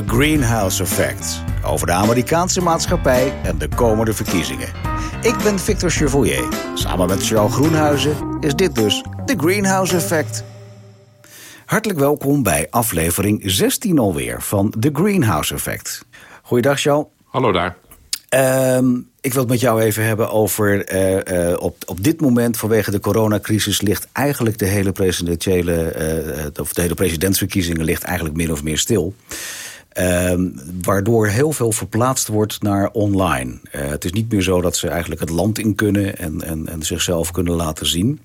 The Greenhouse Effect. Over de Amerikaanse maatschappij en de komende verkiezingen. Ik ben Victor Chevoyer. Samen met Charles Groenhuizen is dit dus The Greenhouse Effect. Hartelijk welkom bij aflevering 16 alweer van The Greenhouse Effect. Goeiedag, Charles. Hallo daar. Ehm, ik wil het met jou even hebben over. eh, eh, op, op dit moment, vanwege de coronacrisis, ligt eigenlijk de hele presidentiële. eh, of de hele presidentsverkiezingen ligt eigenlijk min of meer stil. Ehm, waardoor heel veel verplaatst wordt naar online. Eh, het is niet meer zo dat ze eigenlijk het land in kunnen en, en, en zichzelf kunnen laten zien.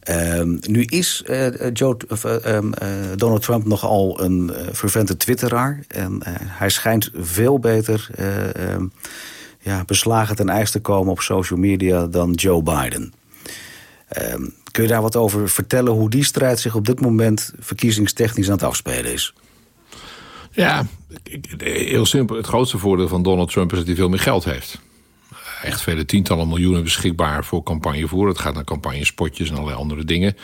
Ehm, nu is eh, Joe, eh, ehm, eh, Donald Trump nogal een fervente twitteraar. En hij schijnt veel beter ja, beslagen ten ijs te komen op social media dan Joe Biden. Kun je daar wat over vertellen hoe die strijd zich op dit moment verkiezingstechnisch aan het afspelen is? Ja, heel simpel. Het grootste voordeel van Donald Trump is dat hij veel meer geld heeft. Echt vele tientallen miljoenen beschikbaar voor campagnevoer. Het gaat naar campagnespotjes en allerlei andere dingen.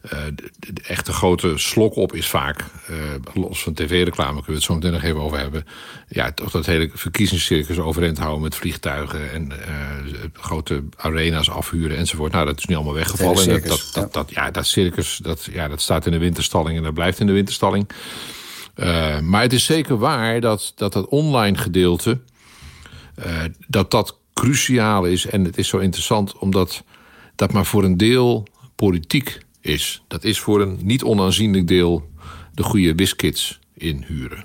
Eh, de, de- de echte grote slok op is vaak, eh, los van tv-reclame, kunnen we het zo meteen nog even over hebben. Ja, toch dat hele verkiezingscircus overeind houden met vliegtuigen en eh, grote arena's afhuren enzovoort. Nou, dat is nu allemaal weggevallen. En dat, circus, dat, dat, dat, ja, dat circus, dat, ja, dat staat in de winterstalling en dat blijft in de winterstalling. Uh, maar het is zeker waar dat dat, dat online gedeelte... Uh, dat dat cruciaal is. En het is zo interessant omdat dat maar voor een deel politiek is. Dat is voor een niet onaanzienlijk deel de goede wiskits inhuren.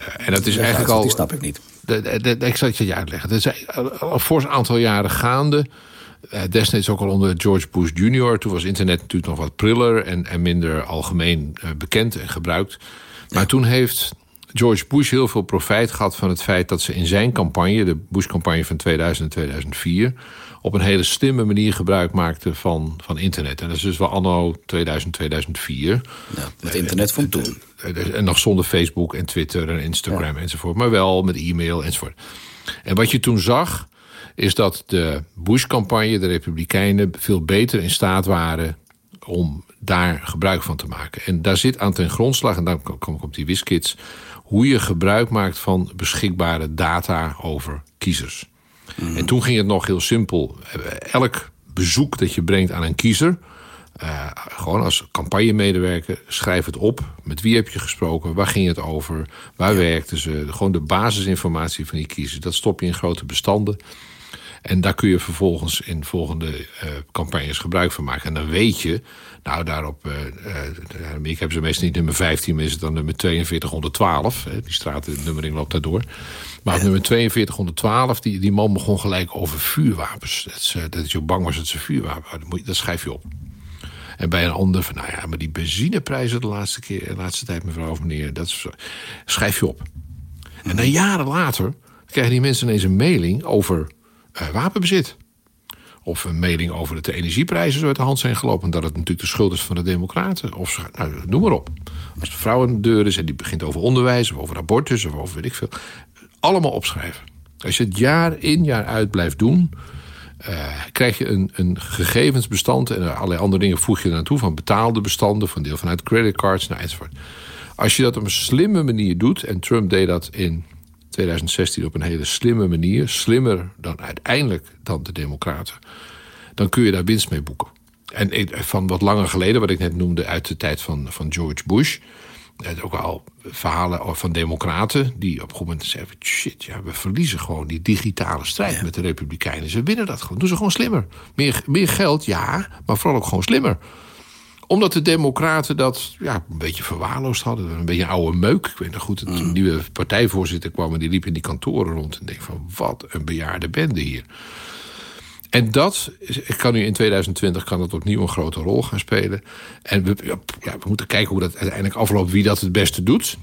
Uh, en dat is Ja, eigenlijk dat- al... Die snap ik niet. De, de, de- ik zal het je uitleggen. Het is al voor een aantal jaren gaande. Uh, destijds ook al onder George Bush Jr. Toen was internet natuurlijk nog wat priller en, en minder algemeen uh, bekend en gebruikt. Maar toen heeft George Bush heel veel profijt gehad van het feit dat ze in zijn campagne, de Bush-campagne van 2000 en 2004, op een hele slimme manier gebruik maakte van, van internet. En dat is dus wel anno 2000, 2004. Ja, het internet van toen. En nog zonder Facebook en Twitter en Instagram ja. enzovoort. Maar wel met e-mail enzovoort. En wat je toen zag, is dat de Bush-campagne, de Republikeinen, veel beter in staat waren om daar gebruik van te maken. En daar zit aan ten grondslag, en dan kom ik op die WizKids... hoe je gebruik maakt van beschikbare data over kiezers. Mm. En toen ging het nog heel simpel. Elk bezoek dat je brengt aan een kiezer... Uh, gewoon als campagnemedewerker, schrijf het op. Met wie heb je gesproken? Waar ging het over? Waar ja. werkten ze? Gewoon de basisinformatie van die kiezers. Dat stop je in grote bestanden. En daar kun je vervolgens in volgende uh, campagnes gebruik van maken. En dan weet je, nou daarop, uh, uh, ik heb ze meestal niet nummer 15, maar is het dan nummer 4212. Hè, die straatnummering loopt daardoor. Maar op nummer 4212, die, die man begon gelijk over vuurwapens. Dat, is, dat je bang was dat ze vuurwapen hadden. Dat, dat schrijf je op. En bij een ander van, nou ja, maar die benzineprijzen de laatste keer, de laatste tijd, mevrouw of meneer, dat is, schrijf je op. En dan jaren later krijgen die mensen ineens een mailing over wapenbezit. Of een mailing over dat de energieprijzen zo uit de hand zijn gelopen. En dat het natuurlijk de schuld is van de Democraten. Of nou, noem maar op. Als de vrouw aan de deur is en die begint over onderwijs, of over abortus, of over weet ik veel. Allemaal opschrijven. Als je het jaar in, jaar uit blijft doen. Uh, krijg je een, een, gegevensbestand en allerlei andere dingen voeg je er naartoe. Van betaalde bestanden, van deel vanuit creditcards, nou, enzovoort. Als je dat op een slimme manier doet, en Trump deed dat in 2016 op een hele slimme manier, slimmer dan uiteindelijk dan de Democraten, dan kun je daar winst mee boeken. En van wat langer geleden, wat ik net noemde uit de tijd van, van George Bush, ook al verhalen van democraten die op een goed moment zeggen: shit, ja, we verliezen gewoon die digitale strijd ja. met de Republikeinen. Ze winnen dat gewoon. Doen ze gewoon slimmer. Meer, meer geld, ja, maar vooral ook gewoon slimmer omdat de Democraten dat ja, een beetje verwaarloosd hadden. Een beetje een oude meuk. Ik weet nog goed, een mm. nieuwe partijvoorzitter kwam en die liep in die kantoren rond. En denk van, wat een bejaarde bende hier. En dat kan nu in 2020 kan dat opnieuw een grote rol gaan spelen. En we, ja, we moeten kijken hoe dat uiteindelijk afloopt, wie dat het beste doet.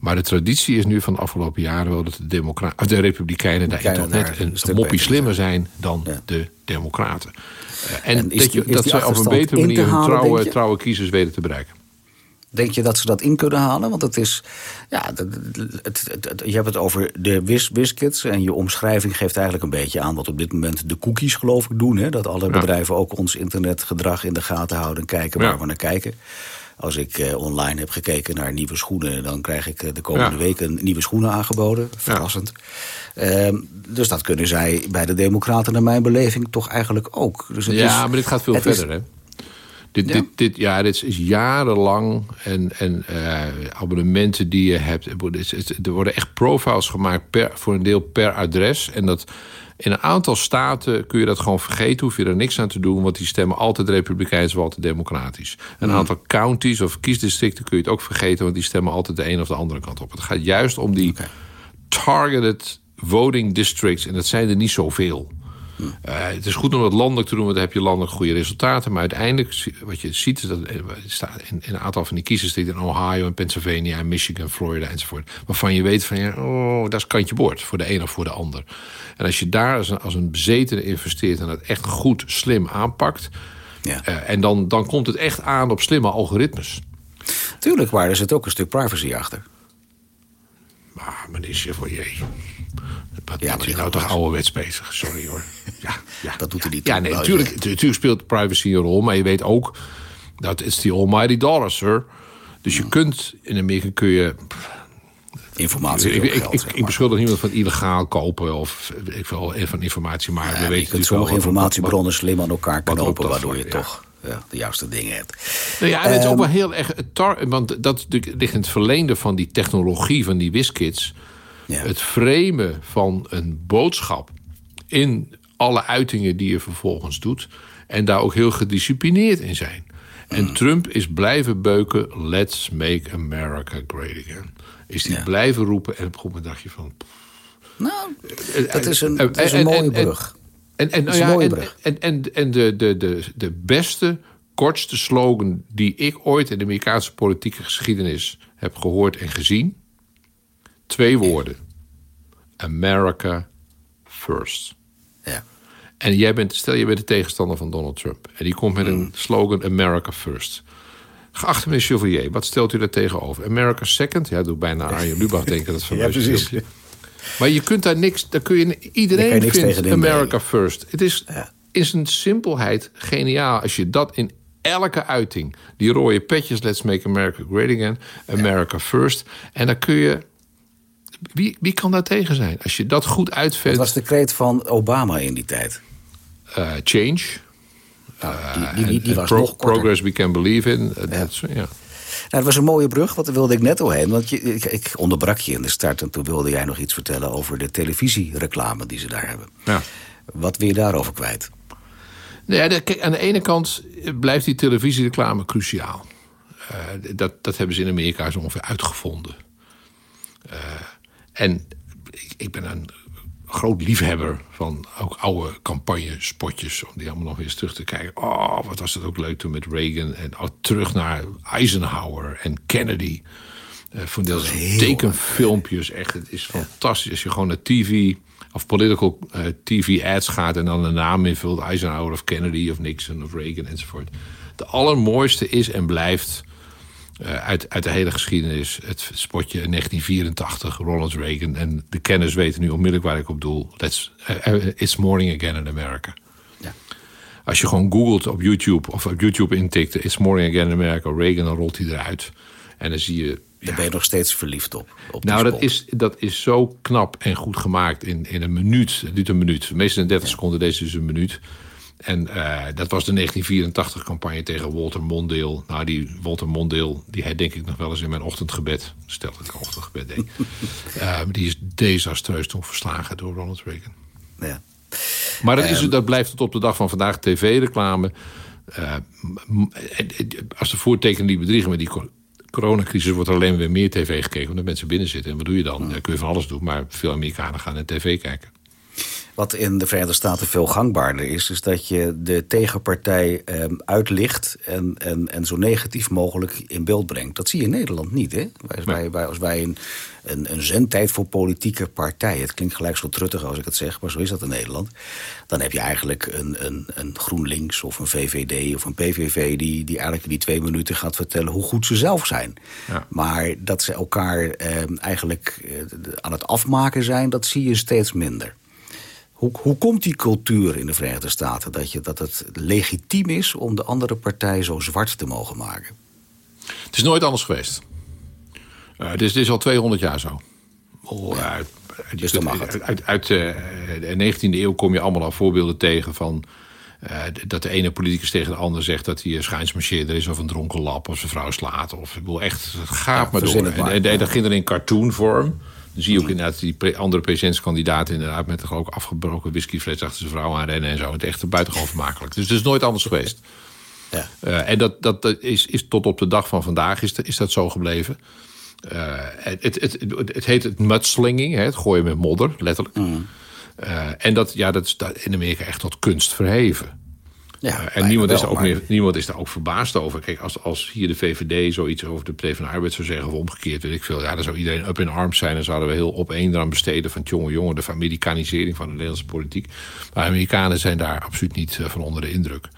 Maar de traditie is nu van de afgelopen jaren wel dat de, Democra of de Republikeinen daar toch net een, een moppie slimmer zijn dan ja. de Democraten. Uh, en, en dat, je, dat zij op een betere manier hun trouwe, trouwe kiezers weten te bereiken. Denk je dat ze dat in kunnen halen? Want het is. Ja, het, het, het, je hebt het over de biscuits. En je omschrijving geeft eigenlijk een beetje aan wat op dit moment de cookies, geloof ik, doen. Hè? Dat alle bedrijven ook ons internetgedrag in de gaten houden en kijken waar ja. we naar kijken. Als ik eh, online heb gekeken naar nieuwe schoenen... dan krijg ik eh, de komende weken nieuwe schoenen aangeboden. Verrassend. Ehm, dus dat kunnen zij bij de democraten naar mijn beleving toch eigenlijk ook. Dus het ja, maar dit gaat veel verder, hè? Dit, ja. Dit, dit, ja, dit is jarenlang. En, en uh, abonnementen die je hebt. Er worden echt profiles gemaakt per, voor een deel per adres. En dat in een aantal staten kun je dat gewoon vergeten, hoef je er niks aan te doen, want die stemmen altijd republikeins of altijd democratisch. Een hmm. aantal counties of kiesdistricten kun je het ook vergeten, want die stemmen altijd de een of de andere kant op. Het gaat juist om die targeted voting districts, en dat zijn er niet zoveel. Uh, het is goed om dat landelijk te doen, want dan heb je landelijk goede resultaten. Maar uiteindelijk, wat je ziet, is dat staat in, in, een aantal van die kiezers in Ohio en Pennsylvania en Michigan, Florida enzovoort. Waarvan je weet van ja, oh, dat is kantje boord voor de een of voor de ander. En als je daar als een, als een bezetene investeert en dat echt goed, slim aanpakt. Ja. Uh, en dan, dan komt het echt aan op slimme algoritmes. Tuurlijk, maar er zit ook een stuk privacy achter. Maar, maar is je voor je. Wat ja, maar je nou toch ouderwets bezig? Sorry hoor. Ja, ja, dat doet hij niet. Ja, nee, natuurlijk, natuurlijk speelt privacy een rol. Maar je weet ook dat is die almighty dollar, sir. Dus je hmm. kunt, in Amerika kun je... Informatie ik, ik, ik, ik, beschuldig niemand van illegaal kopen of ik wil van informatie, maar ja, we weten je kunt sommige informatiebronnen slim aan elkaar knopen, waardoor je toch ja, de juiste dingen hebt. Nou ja, en het is ook ehm, wel heel erg. Want dat ligt in het verleende van die technologie van die WizKids. Ja. Het framen van een boodschap in alle uitingen die je vervolgens doet. En daar ook heel gedisciplineerd in zijn. En mm. Trump is blijven beuken. Let's make America great again. Is die blijven roepen. En op een moment dacht je van. Nou, dat is een, dat is een mooie brug. En, en, nou ja, en, en, en de, de, de, de beste, kortste slogan die ik ooit in de Amerikaanse politieke geschiedenis heb gehoord en gezien. Twee woorden. America first. Ja. En jij bent, stel je bent de tegenstander van Donald Trump. En die komt met een mm. slogan America first. Geachte meneer Chevalier, wat stelt u daar tegenover? America second? Ja, doe bijna Arjen Lubach denken dat van ja, precies. Maar je kunt daar niks, daar kun je iedereen je vindt America first. Het is ja. in zijn simpelheid geniaal als je dat in elke uiting, die rode petjes, let's make America great again, America first, en dan kun je wie, wie kan daar tegen zijn? Als je dat goed uitvindt. Dat was de kreet van Obama in die tijd. Uh, change. Nou, die, die, die, was pro, nog Progress we can believe in. ja. ja. Nou, dat was een mooie brug, wat wilde ik net al heen. Want je, ik, ik, onderbrak je in de start en toen wilde jij nog iets vertellen... over de televisiereclame die ze daar hebben. Ja. Wat wil je daarover kwijt? Nou ja, kijk, aan de ene kant blijft die televisiereclame cruciaal. Uh, dat, dat hebben ze in Amerika zo ongeveer uitgevonden. Uh, en ik, ben een groot liefhebber van ook oude campagnespotjes. Om die allemaal nog eens terug te kijken. Oh, wat was het ook leuk toen met Reagan. En oh, terug naar Eisenhower en Kennedy. Uh, van deze tekenfilmpjes. Echt, het is fantastisch. Als je gewoon naar TV of political uh, eh, TV ads gaat en dan de naam invult. Eisenhower of Kennedy of Nixon of Reagan enzovoort. De allermooiste is en blijft uit, uit de hele geschiedenis. Het spotje 1984, Ronald Reagan. En de kenners weten nu onmiddellijk waar ik op doel. Let's, uh, it's morning again in America. Ja. Als je gewoon googelt op YouTube of op YouTube intikt... It's morning again in America, Reagan, dan rolt hij eruit. En dan zie je... Daar ben je nog steeds verliefd op. op nou, dat is, dat is zo knap en goed gemaakt in, in een minuut. Het duurt een minuut. Meestal in 30 seconden, deze is een minuut. En uh, dat was de 1984-campagne tegen Walter Mondale. Nou, die Walter Mondale, die hij denk ik nog wel eens in mijn ochtendgebed... stel dat ik ochtendgebed deed. uh, die is desastreus toen verslagen door Ronald Reagan. Ja. Maar dat, is, um, dat blijft tot op de dag van vandaag tv-reclame. Uh, als de voortekenen die bedriegen met die coronacrisis... wordt er alleen weer meer tv gekeken omdat mensen binnen zitten. En wat doe je dan? Dan kun je van alles doen, maar veel Amerikanen gaan naar tv kijken. Wat in de Verenigde Staten veel gangbaarder is, is dat je de tegenpartij eh, uitlicht en, en, en zo negatief mogelijk in beeld brengt. Dat zie je in Nederland niet. Hè? Als wij, wij, als wij een, een, een zendtijd voor politieke partijen, het klinkt gelijk zo truttig als ik het zeg, maar zo is dat in Nederland. Dan heb je eigenlijk een, een, een GroenLinks of een VVD of een PVV die, die eigenlijk in die twee minuten gaat vertellen hoe goed ze zelf zijn. Ja. Maar dat ze elkaar eh, eigenlijk eh, aan het afmaken zijn, dat zie je steeds minder. Hoe, hoe komt die cultuur in de Verenigde Staten dat, je, dat het legitiem is om de andere partij zo zwart te mogen maken? Het is nooit anders geweest. Uh, het, is, is al 200 jaar zo. Oh, uit, Dus dan mag het. uit, uit eh, de 19e eeuw kom je allemaal al voorbeelden tegen van... eh, dat de ene politicus tegen de ander zegt dat hij een schijnsmarcheerder is... of een dronken lap of zijn vrouw slaat. Of, ik bedoel, echt, het gaat maar door. en dat ging er in cartoonvorm. Dan zie je ook inderdaad die andere presidentskandidaten... inderdaad met een ook afgebroken whiskyfles achter zijn vrouw aanrennen en zo. Het is echt buitengewoon vermakelijk. Dus het is nooit anders geweest. Ja. Eh, en dat, dat, dat is, is tot op de dag van vandaag is, is dat zo gebleven. Eh, het, het, het, het heet het mudslinging, hè, het gooien met modder, letterlijk. Mm. Eh, en dat, ja, dat is in Amerika echt tot kunst verheven. Ja, Eh, en niemand is, daar ook maar- meer, niemand is daar ook verbaasd over. Kijk, als, als hier de VVD zoiets over de Partij van de Arbeid zou zeggen... of omgekeerd, weet ik veel... ja, dan zou iedereen up in arms zijn... en zouden we heel op één eraan besteden van... jongen, jongen, de Amerikanisering van de Nederlandse politiek. Maar Amerikanen zijn daar absoluut niet eh, van onder de indruk.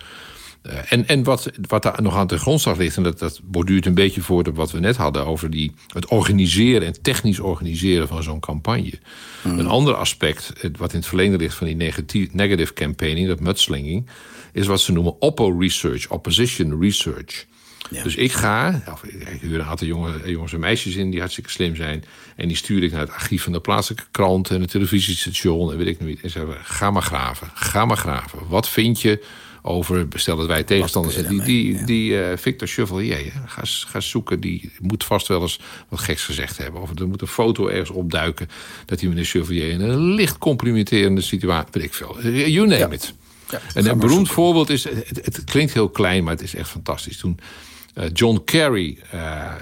Eh, en en wat, wat daar nog aan de grondslag ligt... en dat, dat borduurt een beetje voort op wat we net hadden... over die, het organiseren en technisch organiseren van zo'n campagne. Een ander aspect, wat in het verlengde ligt... van die negatief, negative campaigning, dat mudslinging... is wat ze noemen oppo research, opposition research. Ja. Dus ik ga, of ik huur een aantal jongen, jongens en meisjes in die hartstikke slim zijn. En die stuur ik naar het archief van de plaatselijke krant en het televisiestation en weet ik niet. En zeggen, ga maar graven, ga maar graven. Wat vind je over, stel dat wij tegenstanders zijn, die, die, daarmee, die eh, Victor Chevalier, hè, ga, ga zoeken, die moet vast wel eens wat geks gezegd hebben. Of er moet een foto ergens opduiken dat die meneer Chevalier in een licht complimenterende situatie, weet ik veel. You name it. Ja, En een beroemd voorbeeld is, het, het klinkt heel klein, maar het is echt fantastisch. Toen eh, John Kerry eh, eh,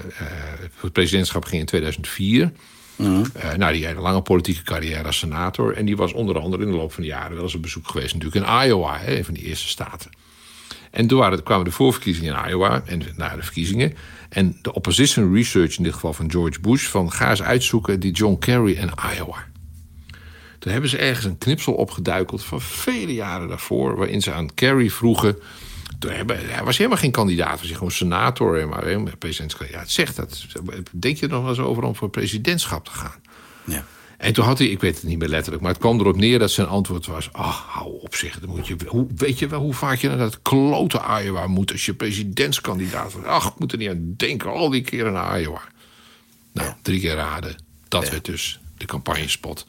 voor het presidentschap ging in 2004. Eh, nou, die had een lange politieke carrière als senator. En die was onder andere in de loop van de jaren wel eens op bezoek geweest, natuurlijk in Iowa, hè, een van die eerste staten. En toen waren, kwamen de voorverkiezingen in Iowa en na de verkiezingen. En de opposition research, in dit geval van George Bush, van ga eens uitzoeken die John Kerry en Iowa. Toen hebben ze ergens een knipsel opgeduikeld van vele jaren daarvoor, waarin ze aan Kerry vroegen. Hij was helemaal geen kandidaat, was hij gewoon senator, maar helemaal presidentskandidaat. Zeg dat, denk je er nog wel eens over om voor presidentschap te gaan? Ja. En toen had hij, ik weet het niet meer letterlijk, maar het kwam erop neer dat zijn antwoord was: Ach, hou op zich. Dan moet je, hoe, weet je wel hoe vaak je naar dat klote Iowa moet als je presidentskandidaat wordt? Ach, ik moet er niet aan denken, al die keren naar Iowa. Nou, drie keer raden. Dat werd dus de campagnespot.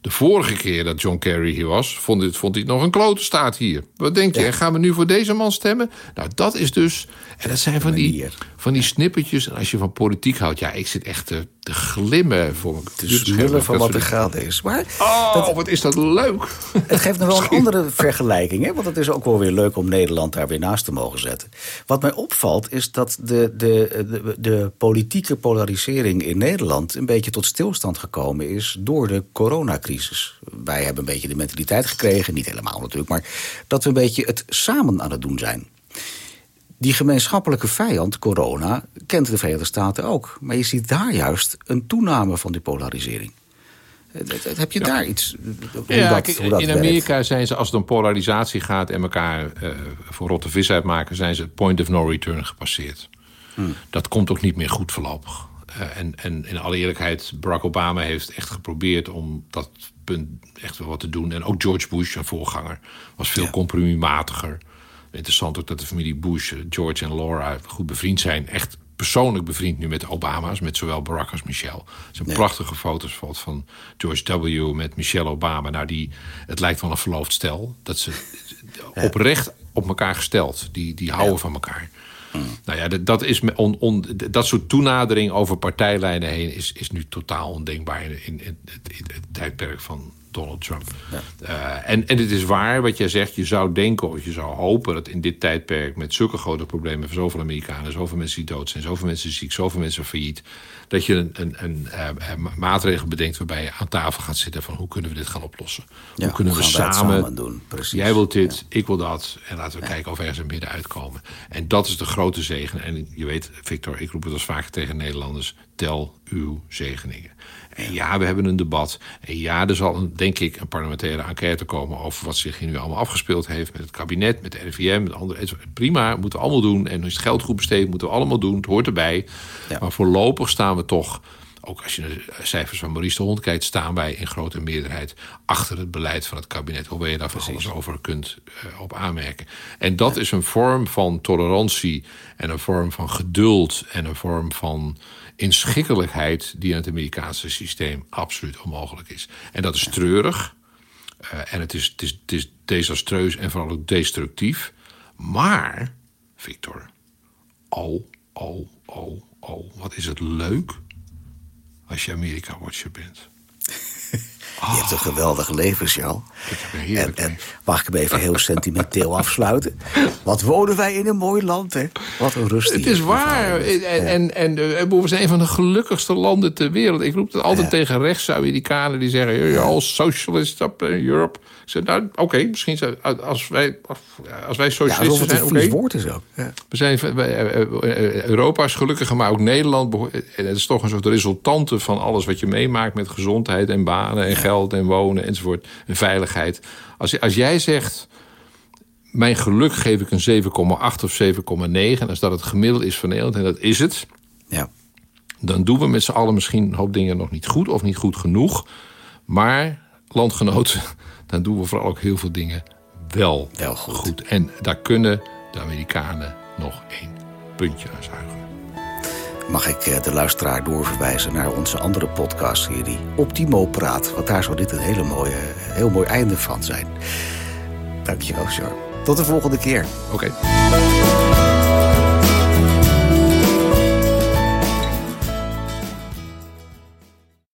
De vorige keer dat John Kerry hier was, vond hij, vond hij het nog een klote staat hier. Wat denk je? Gaan we nu voor deze man stemmen? Nou, dat is dus. En dat zijn van die, van die snippertjes. En als je van politiek houdt, ja, ik zit echt te, te glimmen voor Te smullen van wat er gaande is. Maar Oh, wat is dat leuk. Het geeft nog wel een andere vergelijking. Hè? Want het is ook wel weer leuk om Nederland daar weer naast te mogen zetten. Wat mij opvalt is dat de, de, de, de politieke polarisering in Nederland... een beetje tot stilstand gekomen is door de coronacrisis. Wij hebben een beetje de mentaliteit gekregen, niet helemaal natuurlijk... maar dat we een beetje het samen aan het doen zijn. Die gemeenschappelijke vijand, corona, kent de Verenigde Staten ook. Maar je ziet daar juist een toename van die polarisering. Eh, eh, Heb je daar iets... Hoe Ja, dat, kijk, hoe dat in werkt? Amerika zijn ze, als het om polarisatie gaat en elkaar eh, voor rotte vis uitmaken, zijn ze het point of no return gepasseerd. Hmm. Dat komt ook niet meer goed voorlopig. Eh, en, en in alle eerlijkheid, Barack Obama heeft echt geprobeerd om dat punt echt wel wat te doen. En ook George Bush, zijn voorganger, was veel Ja. compromismatiger. Interessant ook dat de familie Bush, eh, George en Laura, goed bevriend zijn. Echt persoonlijk bevriend nu met de Obama's, met zowel Barack als Michelle. Er zijn Ja. prachtige foto's van George W. met Michelle Obama. Nou, die, het lijkt wel een verloofd stel. Dat ze oprecht op elkaar gesteld. Die, die houden van elkaar. Nou ja, dat, dat, is on, on, dat soort toenadering over partijlijnen heen is, is nu totaal ondenkbaar in, in, in het, in het tijdperk van Donald Trump. Eh, en, en het is waar wat jij zegt, je zou denken of je zou hopen dat in dit tijdperk met zulke grote problemen voor zoveel Amerikanen, zoveel mensen die dood zijn, zoveel mensen ziek, zoveel mensen failliet, dat je een, een, een eh, eh, maatregel bedenkt waarbij je aan tafel gaat zitten van hoe kunnen we dit gaan oplossen? Ja, hoe kunnen hoe we samen, samen doen? Precies. Jij wilt dit, ik wil dat. En laten we kijken of we ergens in midden uitkomen. En dat is de grote zegen. En je weet, Victor, ik roep het als vaker tegen Nederlanders. Tel uw zegeningen. En ja, we hebben een debat. En ja, er zal, een, denk ik, een parlementaire enquête komen... over wat zich hier nu allemaal afgespeeld heeft... met het kabinet, met de RIVM, met andere... Prima, moeten we allemaal doen. En is het geld goed besteed, moeten we allemaal doen. Het hoort erbij. Ja. Maar voorlopig staan we toch ook als je naar de cijfers van Maurice de Hond kijkt, staan wij in grote meerderheid achter het beleid van het kabinet. Hoewel je daar van alles over kunt uh, op aanmerken. En dat is een vorm van tolerantie en een vorm van geduld en een vorm van inschikkelijkheid die in het Amerikaanse systeem absoluut onmogelijk is. En dat is treurig. Uh, en het is, het, is, het is desastreus en vooral ook destructief. Maar, Victor, al, al, al, al, wat is het leuk als je Amerika-watcher bent. Je hebt een geweldig leven, Charles. En, en, mag ik hem even heel sentimenteel afsluiten? Wat wonen wij in een mooi land, hè? Wat een rust. Het is waar. En, en, en, en, we zijn een van de gelukkigste landen ter wereld. Ik roep het altijd ja. tegen rechts-Amerikanen die zeggen... You're all socialist up in Europe. Nou, oké, okay, misschien als wij, als wij socialisten ja, zijn... het een woord is ook. Ja. We zijn, Europa is gelukkig, maar ook Nederland... En het is toch een soort resultante van alles wat je meemaakt... met gezondheid en banen en geld en wonen enzovoort. En veiligheid. Als, als jij zegt mijn geluk geef ik een 7,8 of 7,9. En als dat het gemiddelde is van Nederland, en dat is het... Ja. dan doen we met z'n allen misschien een hoop dingen nog niet goed... of niet goed genoeg. Maar, landgenoten, dan doen we vooral ook heel veel dingen wel, wel goed. goed. En daar kunnen de Amerikanen nog één puntje aan zuigen. Mag ik de luisteraar doorverwijzen naar onze andere podcastserie Optimo Praat. Want daar zou dit een hele mooie, heel mooi einde van zijn. Dankjewel, Char. Tot de volgende keer. Oké.